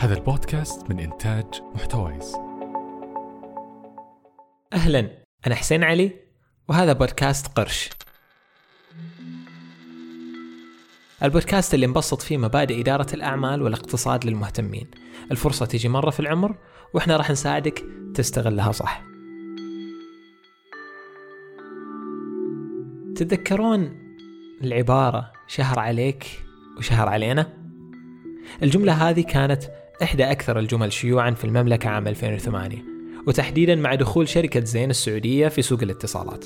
هذا البودكاست من إنتاج محتويس. أهلا أنا حسين علي وهذا بودكاست قرش. البودكاست اللي نبسط فيه مبادئ إدارة الأعمال والاقتصاد للمهتمين. الفرصة تيجي مرة في العمر وإحنا راح نساعدك تستغلها صح. تتذكرون العبارة شهر عليك وشهر علينا؟ الجملة هذه كانت إحدى أكثر الجمل شيوعا في المملكة عام 2008 وتحديدا مع دخول شركة زين السعودية في سوق الاتصالات.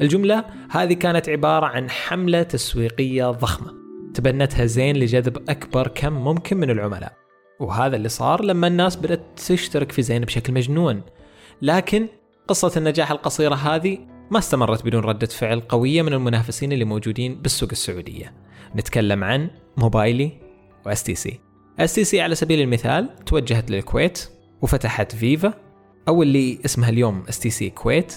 الجملة هذه كانت عبارة عن حملة تسويقية ضخمة تبنتها زين لجذب أكبر كم ممكن من العملاء. وهذا اللي صار لما الناس بدأت تشترك في زين بشكل مجنون. لكن قصة النجاح القصيرة هذه ما استمرت بدون ردة فعل قوية من المنافسين اللي موجودين بالسوق السعودية. نتكلم عن موبايلي و STC. STC على سبيل المثال توجهت للكويت وفتحت فيفا أو اللي اسمها اليوم STC كويت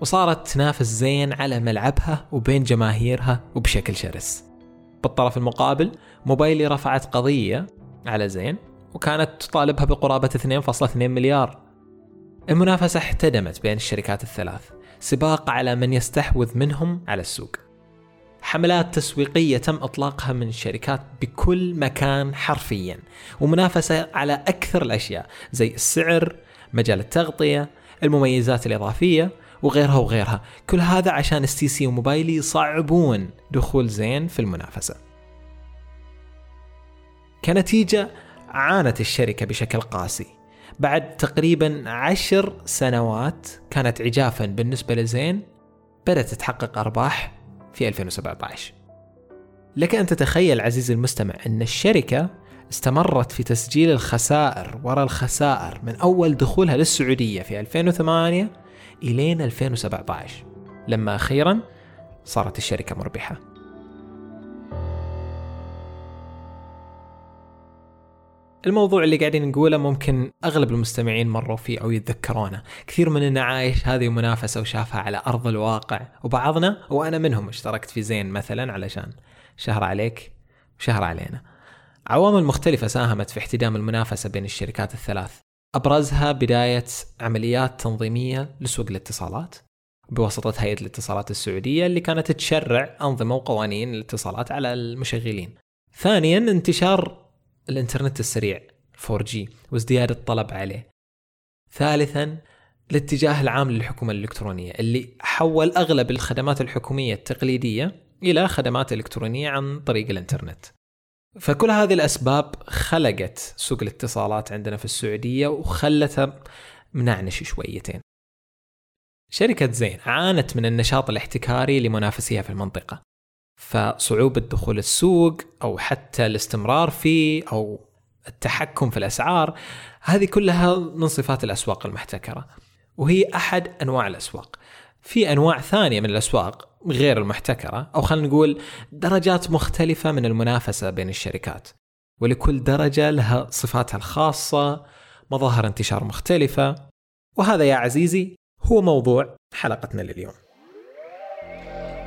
وصارت تنافس زين على ملعبها وبين جماهيرها وبشكل شرس. بالطرف المقابل موبايلي رفعت قضية على زين وكانت تطالبها بقرابة 2.2 مليار. المنافسة احتدمت بين الشركات الثلاث، سباق على من يستحوذ منهم على السوق. حملات تسويقية تم إطلاقها من الشركات بكل مكان حرفيا ومنافسة على أكثر الأشياء زي السعر مجال التغطية المميزات الإضافية وغيرها وغيرها. كل هذا عشان STC وموبايلي يصعبون دخول زين في المنافسة. كنتيجة عانت الشركة بشكل قاسي. بعد تقريبا عشر سنوات كانت عجافا بالنسبة لزين بدأت تحقق أرباح في 2017 لك أن تتخيل عزيزي المستمع أن الشركة استمرت في تسجيل الخسائر وراء الخسائر من أول دخولها للسعودية في 2008 إلين 2017 لما أخيرا صارت الشركة مربحة. الموضوع اللي قاعدين نقوله ممكن أغلب المستمعين مروا فيه أو يتذكرونه، كثير مننا عايش هذه منافسة وشافها على أرض الواقع، وبعضنا وأنا منهم اشتركت في زين مثلا علشان شهر عليك وشهر علينا. عوامل مختلفة ساهمت في احتدام المنافسة بين الشركات الثلاث، أبرزها بداية عمليات تنظيمية لسوق الاتصالات بواسطة هيئة الاتصالات السعودية اللي كانت تشرع أنظمة وقوانين الاتصالات على المشغلين. ثانيا انتشار الإنترنت السريع 4G وازدياد الطلب عليه. ثالثا الاتجاه العام للحكومة الإلكترونية اللي حول أغلب الخدمات الحكومية التقليدية إلى خدمات إلكترونية عن طريق الإنترنت. فكل هذه الأسباب خلقت سوق الاتصالات عندنا في السعودية وخلتها منعنش شويتين. شركة زين عانت من النشاط الاحتكاري لمنافسيها في المنطقة فصعوبة دخول السوق أو حتى الاستمرار فيه أو التحكم في الأسعار هذه كلها من صفات الأسواق المحتكرة وهي أحد أنواع الأسواق. في أنواع ثانية من الأسواق غير المحتكرة أو خلينا نقول درجات مختلفة من المنافسة بين الشركات ولكل درجة لها صفاتها الخاصة مظاهر انتشار مختلفة وهذا يا عزيزي هو موضوع حلقتنا لليوم.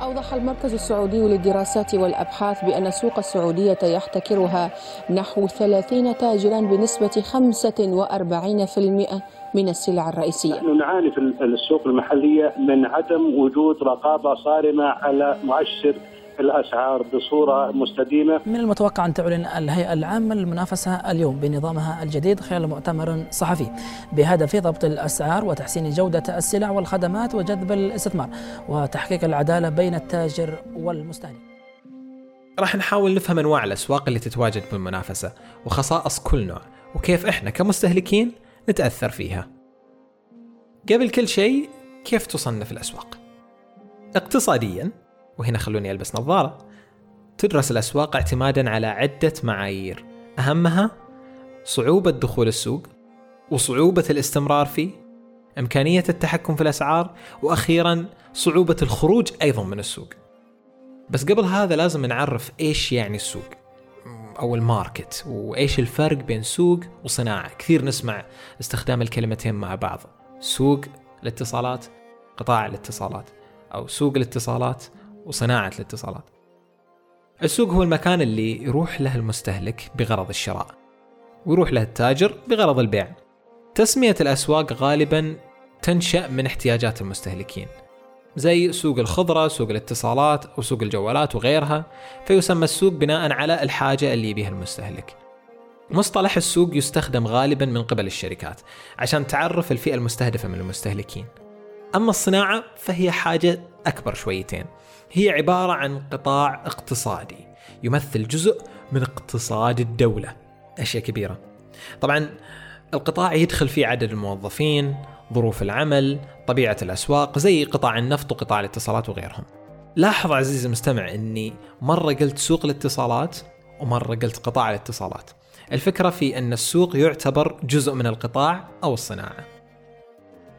أوضح المركز السعودي للدراسات والأبحاث بأن السوق السعودية يحتكرها نحو 30 تاجرا بنسبة 45% من السلع الرئيسية. نحن نعاني في السوق المحلية من عدم وجود رقابة صارمة على مؤشر الاسعار بصورة مستديمة. من المتوقع أن تعلن الهيئة العامة للمنافسة اليوم بنظامها الجديد خلال مؤتمر صحفي بهدف ضبط الأسعار وتحسين جودة السلع والخدمات وجذب الاستثمار وتحقيق العدالة بين التاجر والمستهلك. راح نحاول نفهم أنواع الأسواق اللي تتواجد بالمنافسة وخصائص كل نوع وكيف إحنا كمستهلكين نتأثر فيها. قبل كل شيء كيف تصنف الأسواق؟ اقتصاديا وهنا خلوني ألبس نظارة. تدرس الأسواق اعتمادا على عدة معايير. أهمها صعوبة دخول السوق وصعوبة الاستمرار فيه إمكانية التحكم في الأسعار وأخيرا صعوبة الخروج أيضا من السوق. بس قبل هذا لازم نعرف إيش يعني السوق. أو الماركت وإيش الفرق بين سوق وصناعة. كثير نسمع استخدام الكلمتين مع بعض. سوق الاتصالات قطاع الاتصالات. أو سوق الاتصالات وصناعة الاتصالات. السوق هو المكان اللي يروح له المستهلك بغرض الشراء. ويروح له التاجر بغرض البيع تسمية الأسواق غالبا تنشأ من احتياجات المستهلكين زي سوق الخضرة، سوق الاتصالات أو سوق الجوالات وغيرها فيسمى السوق بناء على الحاجة اللي يبيها المستهلك مصطلح السوق يستخدم غالبا من قبل الشركات عشان تعرف الفئة المستهدفة من المستهلكين أما الصناعة فهي حاجة أكبر شويتين هي عبارة عن قطاع اقتصادي يمثل جزء من اقتصاد الدولة. أشياء كبيرة. طبعا القطاع يدخل فيه عدد الموظفين ظروف العمل طبيعة الأسواق زي قطاع النفط وقطاع الاتصالات وغيرهم. لاحظ عزيزي المستمع أني مرة قلت سوق الاتصالات ومرة قلت قطاع الاتصالات. الفكرة في أن السوق يعتبر جزء من القطاع أو الصناعة.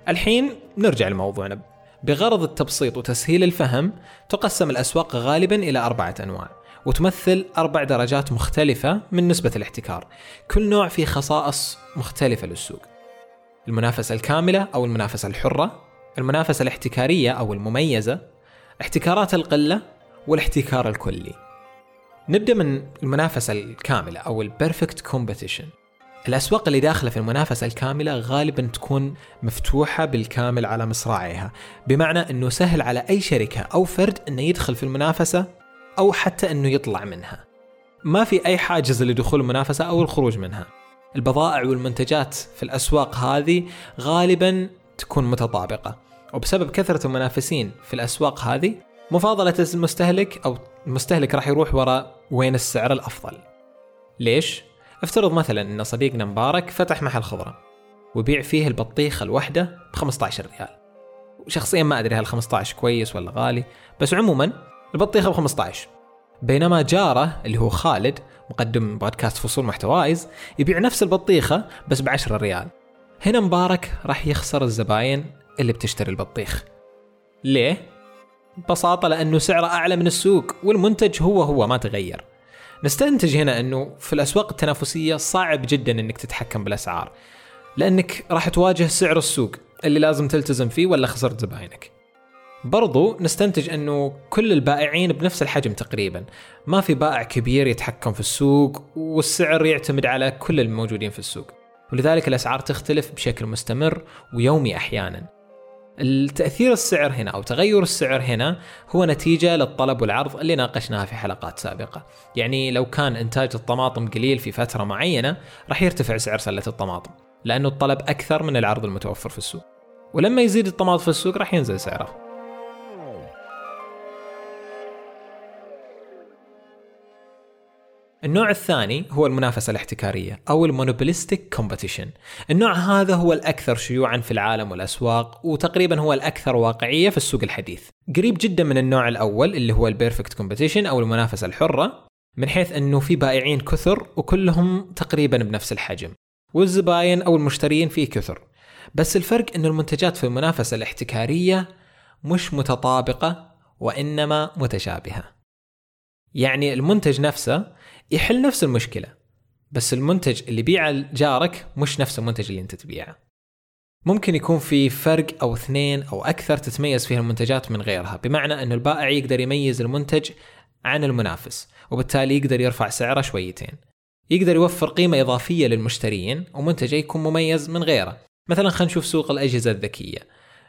الحين نرجع لموضوعنا. بغرض التبسيط وتسهيل الفهم تقسم الأسواق غالبا إلى أربعة أنواع وتمثل أربع درجات مختلفة من نسبة الاحتكار. كل نوع فيه خصائص مختلفة للسوق. المنافسة الكاملة أو المنافسة الحرة المنافسة الاحتكارية أو المميزة احتكارات القلة والاحتكار الكلي. نبدأ من المنافسة الكاملة أو ال perfect competition الأسواق اللي داخلة في المنافسة الكاملة غالبا تكون مفتوحة بالكامل على مصراعيها. بمعنى أنه سهل على أي شركة أو فرد أنه يدخل في المنافسة أو حتى أنه يطلع منها. ما في أي حاجز لدخول المنافسة أو الخروج منها. البضائع والمنتجات في الأسواق هذه غالبا تكون متطابقة. وبسبب كثرة المنافسين في الأسواق هذه مفاضلة المستهلك أو المستهلك راح يروح وراء وين السعر الأفضل. ليش؟ افترض مثلا أن صديقنا مبارك فتح محل خضرة وبيع فيه البطيخة الواحدة ب 15 ريال. شخصيا ما أدري هل 15 كويس ولا غالي بس عموما البطيخة ب 15 بينما جارة اللي هو خالد مقدم بودكاست فصول محتوايز يبيع نفس البطيخة بس ب 10 ريال. هنا مبارك راح يخسر الزباين اللي بتشتري البطيخ. ليه؟ ببساطة لأنه سعره أعلى من السوق والمنتج هو هو ما تغير. نستنتج هنا أنه في الأسواق التنافسية صعب جدا أنك تتحكم بالأسعار لأنك راح تواجه سعر السوق اللي لازم تلتزم فيه ولا خسرت زباينك. برضو نستنتج إنه كل البائعين بنفس الحجم تقريبا ما في بائع كبير يتحكم في السوق والسعر يعتمد على كل الموجودين في السوق. ولذلك الأسعار تختلف بشكل مستمر ويومي أحيانا. التأثير السعر هنا أو تغير السعر هنا هو نتيجة للطلب والعرض اللي ناقشناها في حلقات سابقة. يعني لو كان إنتاج الطماطم قليل في فترة معينة راح يرتفع سعر سلة الطماطم لأنه الطلب أكثر من العرض المتوفر في السوق. ولما يزيد الطماطم في السوق راح ينزل سعره. النوع الثاني هو المنافسة الاحتكارية أو ال monopolistic competition النوع هذا هو الأكثر شيوعا في العالم والأسواق وتقريبا هو الأكثر واقعية في السوق الحديث. قريب جدا من النوع الأول اللي هو ال perfect competition أو المنافسة الحرة من حيث أنه في بائعين كثر وكلهم تقريبا بنفس الحجم والزباين أو المشترين فيه كثر. بس الفرق أن المنتجات في المنافسة الاحتكارية مش متطابقة وإنما متشابهة. يعني المنتج نفسه يحل نفس المشكلة بس المنتج اللي بيعه جارك مش نفس المنتج اللي انت تبيعه. ممكن يكون في فرق أو اثنين أو أكثر تتميز فيه المنتجات من غيرها بمعنى ان البائع يقدر يميز المنتج عن المنافس وبالتالي يقدر يرفع سعره شويتين. يقدر يوفر قيمة إضافية للمشترين ومنتجه يكون مميز من غيره. مثلا خلينا نشوف سوق الأجهزة الذكية.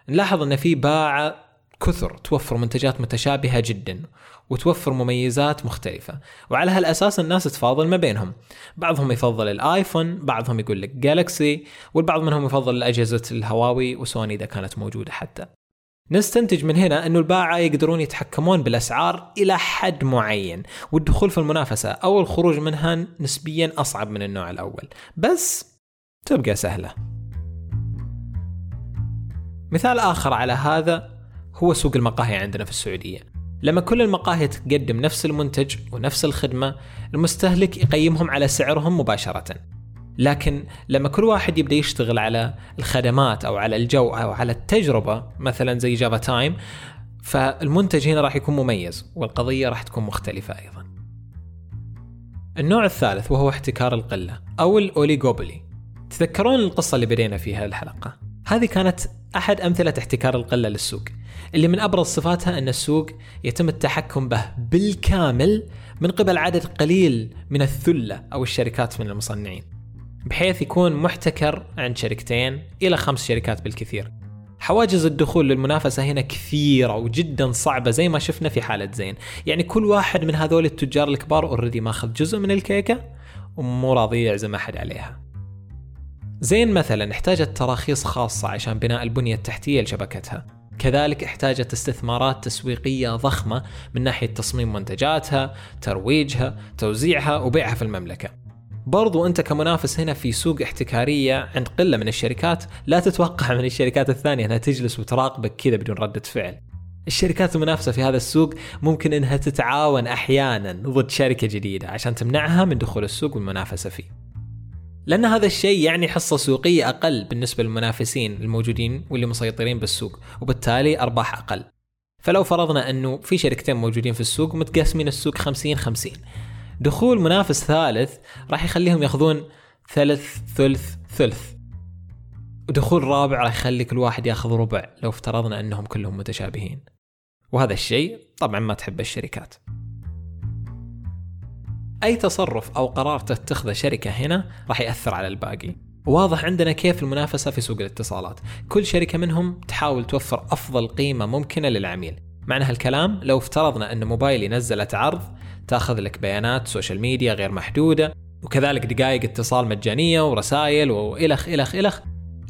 نلاحظ أن في باعة كثر توفر منتجات متشابهة جدا وتوفر مميزات مختلفة. وعلى هالأساس الناس تفاضل ما بينهم. بعضهم يفضل الآيفون بعضهم يقول لك جالكسي والبعض منهم يفضل أجهزة الهواوي وسوني إذا كانت موجودة حتى. نستنتج من هنا أنه الباعة يقدرون يتحكمون بالأسعار إلى حد معين والدخول في المنافسة أو الخروج منها نسبيا أصعب من النوع الأول. بس تبقى سهلة. مثال آخر على هذا هو سوق المقاهي عندنا في السعودية لما كل المقاهي تقدم نفس المنتج ونفس الخدمة المستهلك يقيمهم على سعرهم مباشرة لكن لما كل واحد يبدأ يشتغل على الخدمات أو على الجو أو على التجربة مثلا زي Java Time فالمنتج هنا راح يكون مميز والقضية راح تكون مختلفة أيضا. النوع الثالث وهو احتكار القلة أو ال oligopoly. تذكرون القصة اللي بدينا فيها الحلقة؟ هذه كانت أحد أمثلة احتكار القلة للسوق. اللي من أبرز صفاتها أن السوق يتم التحكم به بالكامل من قبل عدد قليل من الثلة أو الشركات من المصنعين. بحيث يكون محتكر عند شركتين إلى خمس شركات بالكثير. حواجز الدخول للمنافسة هنا كثيرة وجدا صعبة زي ما شفنا في حالة زين. يعني كل واحد من هذول التجار الكبار اوريدي ماخذ جزء من الكيكة ومو راضي يعزم أحد عليها. زين مثلا احتاجت تراخيص خاصة عشان بناء البنية التحتية لشبكتها. كذلك احتاجت استثمارات تسويقية ضخمة من ناحية تصميم منتجاتها، ترويجها، توزيعها وبيعها في المملكة. برضو أنت كمنافس هنا في سوق احتكارية عند قلة من الشركات لا تتوقع من الشركات الثانية أنها تجلس وتراقبك كذا بدون ردة فعل. الشركات المنافسة في هذا السوق ممكن إنها تتعاون أحيانا ضد شركة جديدة عشان تمنعها من دخول السوق والمنافسة فيه. لأن هذا الشيء يعني حصة سوقية أقل بالنسبة للمنافسين الموجودين واللي مسيطرين بالسوق وبالتالي أرباح أقل. فلو فرضنا أنه في شركتين موجودين في السوق متقسمين السوق 50 50 دخول منافس ثالث راح يخليهم ياخذون ثلث ثلث ثلث. ودخول رابع راح يخلي كل واحد ياخذ ربع لو افترضنا أنهم كلهم متشابهين. وهذا الشيء طبعا ما تحب الشركات. أي تصرف أو قرار تتخذه شركة هنا راح يأثر على الباقي. واضح عندنا كيف المنافسة في سوق الاتصالات. كل شركة منهم تحاول توفر أفضل قيمة ممكنة للعميل. معنى هالكلام لو افترضنا أن موبايلي نزلت عرض تأخذ لك بيانات social media غير محدودة وكذلك دقائق اتصال مجانية ورسائل والخ إلخ إلخ.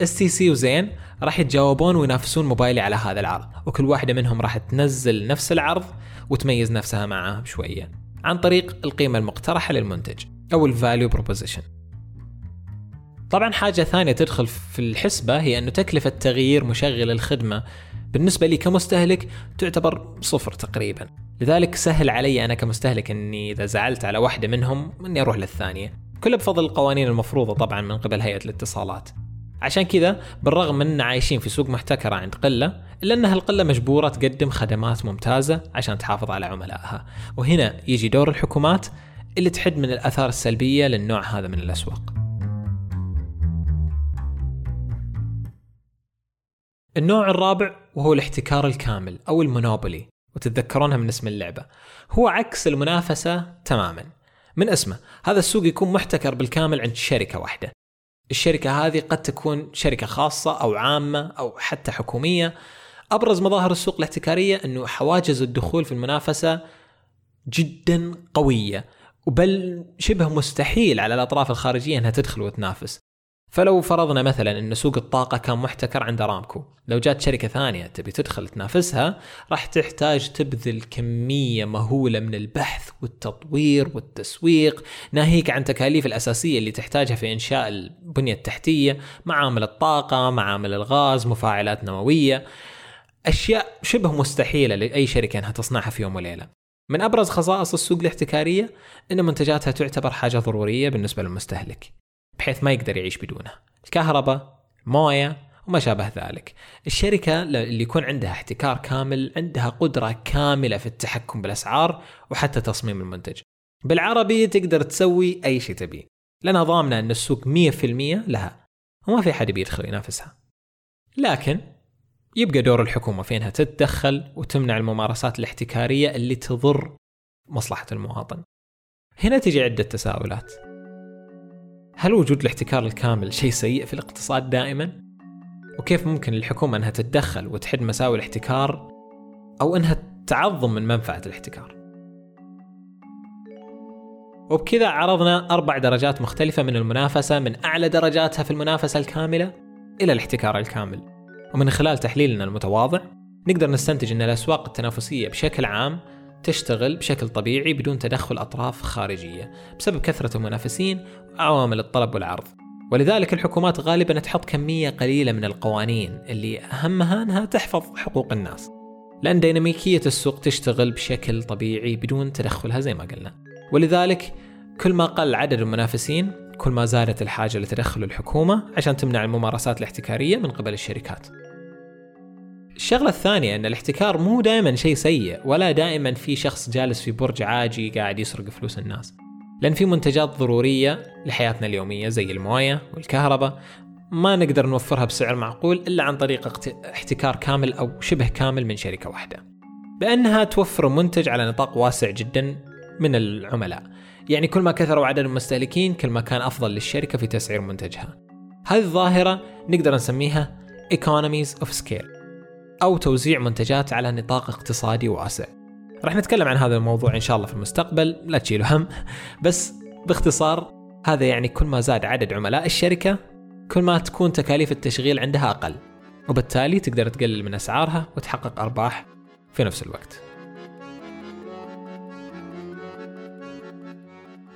STC وزين راح يتجاوبون وينافسون موبايلي على هذا العرض. وكل واحدة منهم راح تنزل نفس العرض وتميز نفسها معه بشوية. عن طريق القيمة المقترحة للمنتج أو ال value proposition طبعا حاجة ثانية تدخل في الحسبة هي أنه تكلفة تغيير مشغل الخدمة بالنسبة لي كمستهلك تعتبر صفر تقريبا. لذلك سهل علي أنا كمستهلك أني إذا زعلت على واحدة منهم أني أروح للثانية. كله بفضل القوانين المفروضة طبعا من قبل هيئة الاتصالات. عشان كذا بالرغم من عايشين في سوق محتكرة عند قلة إلا أن هالقلة مجبورة تقدم خدمات ممتازة عشان تحافظ على عملائها. وهنا يجي دور الحكومات اللي تحد من الآثار السلبية للنوع هذا من الأسواق. النوع الرابع وهو الاحتكار الكامل أو المونوبولي وتتذكرونها من اسم اللعبة. هو عكس المنافسة تماما. من اسمه هذا السوق يكون محتكر بالكامل عند شركة واحدة. الشركة هذه قد تكون شركة خاصة أو عامة أو حتى حكومية. أبرز مظاهر السوق الاحتكارية أنه حواجز الدخول في المنافسة جدا قوية وبل شبه مستحيل على الأطراف الخارجية أنها تدخل وتنافس. فلو فرضنا مثلا إن سوق الطاقة كان محتكر عند ارامكو لو جات شركة ثانية تبي تدخل تنافسها راح تحتاج تبذل كمية مهولة من البحث والتطوير والتسويق ناهيك عن تكاليف الأساسية اللي تحتاجها في إنشاء البنية التحتية معامل الطاقة معامل الغاز مفاعلات نووية أشياء شبه مستحيلة لأي شركة إنها تصنعها في يوم وليلة. من أبرز خصائص السوق الاحتكارية إن منتجاتها تعتبر حاجة ضرورية بالنسبة للمستهلك. بحيث ما يقدر يعيش بدونها الكهرباء موية وما شابه ذلك. الشركة اللي يكون عندها احتكار كامل عندها قدرة كاملة في التحكم بالأسعار وحتى تصميم المنتج. بالعربي تقدر تسوي أي شيء تبيه لأنها ضامنة أن السوق 100% لها وما في حد بيدخل ينافسها. لكن يبقى دور الحكومة في أنها تتدخل وتمنع الممارسات الاحتكارية اللي تضر مصلحة المواطن. هنا تجي عدة تساؤلات. هل وجود الاحتكار الكامل شيء سيء في الاقتصاد دائما؟ وكيف ممكن للحكومة أنها تتدخل وتحد مساوي الاحتكار أو أنها تعظم من منفعة الاحتكار؟ وبكذا عرضنا أربع درجات مختلفة من المنافسة من أعلى درجاتها في المنافسة الكاملة إلى الاحتكار الكامل ومن خلال تحليلنا المتواضع نقدر نستنتج أن الأسواق التنافسية بشكل عام تشتغل بشكل طبيعي بدون تدخل أطراف خارجية بسبب كثرة المنافسين وعوامل الطلب والعرض. ولذلك الحكومات غالبا تحط كمية قليلة من القوانين اللي أهمها أنها تحفظ حقوق الناس. لأن ديناميكية السوق تشتغل بشكل طبيعي بدون تدخلها زي ما قلنا. ولذلك كل ما قل عدد المنافسين كل ما زادت الحاجة لتدخل الحكومة عشان تمنع الممارسات الاحتكارية من قبل الشركات. الشغلة الثانية أن الاحتكار مو دائما شيء سيء ولا دائما في شخص جالس في برج عاجي قاعد يسرق فلوس الناس. لأن في منتجات ضرورية لحياتنا اليومية زي الموية والكهرباء ما نقدر نوفرها بسعر معقول إلا عن طريق احتكار كامل أو شبه كامل من شركة واحدة. بأنها توفر منتج على نطاق واسع جدا من العملاء. يعني كل ما كثروا عدد المستهلكين كل ما كان أفضل للشركة في تسعير منتجها. هذه الظاهرة نقدر نسميها economies of scale. أو توزيع منتجات على نطاق اقتصادي واسع. راح نتكلم عن هذا الموضوع إن شاء الله في المستقبل لا تشيلوا هم. بس باختصار هذا يعني كل ما زاد عدد عملاء الشركة كل ما تكون تكاليف التشغيل عندها أقل وبالتالي تقدر تقلل من أسعارها وتحقق أرباح في نفس الوقت.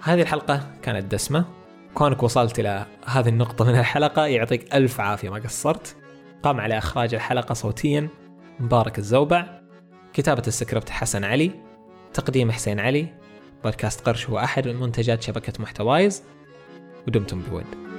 هذه الحلقة كانت دسمة. كونك وصلت إلى هذه النقطة من الحلقة يعطيك ألف عافية ما قصرت. قام على إخراج الحلقة صوتيا. مبارك الزوبع. كتابة السكريبت حسن علي. تقديم حسين علي. بودكاست قرش هو أحد من منتجات شبكة محتوايز. ودمتم بود.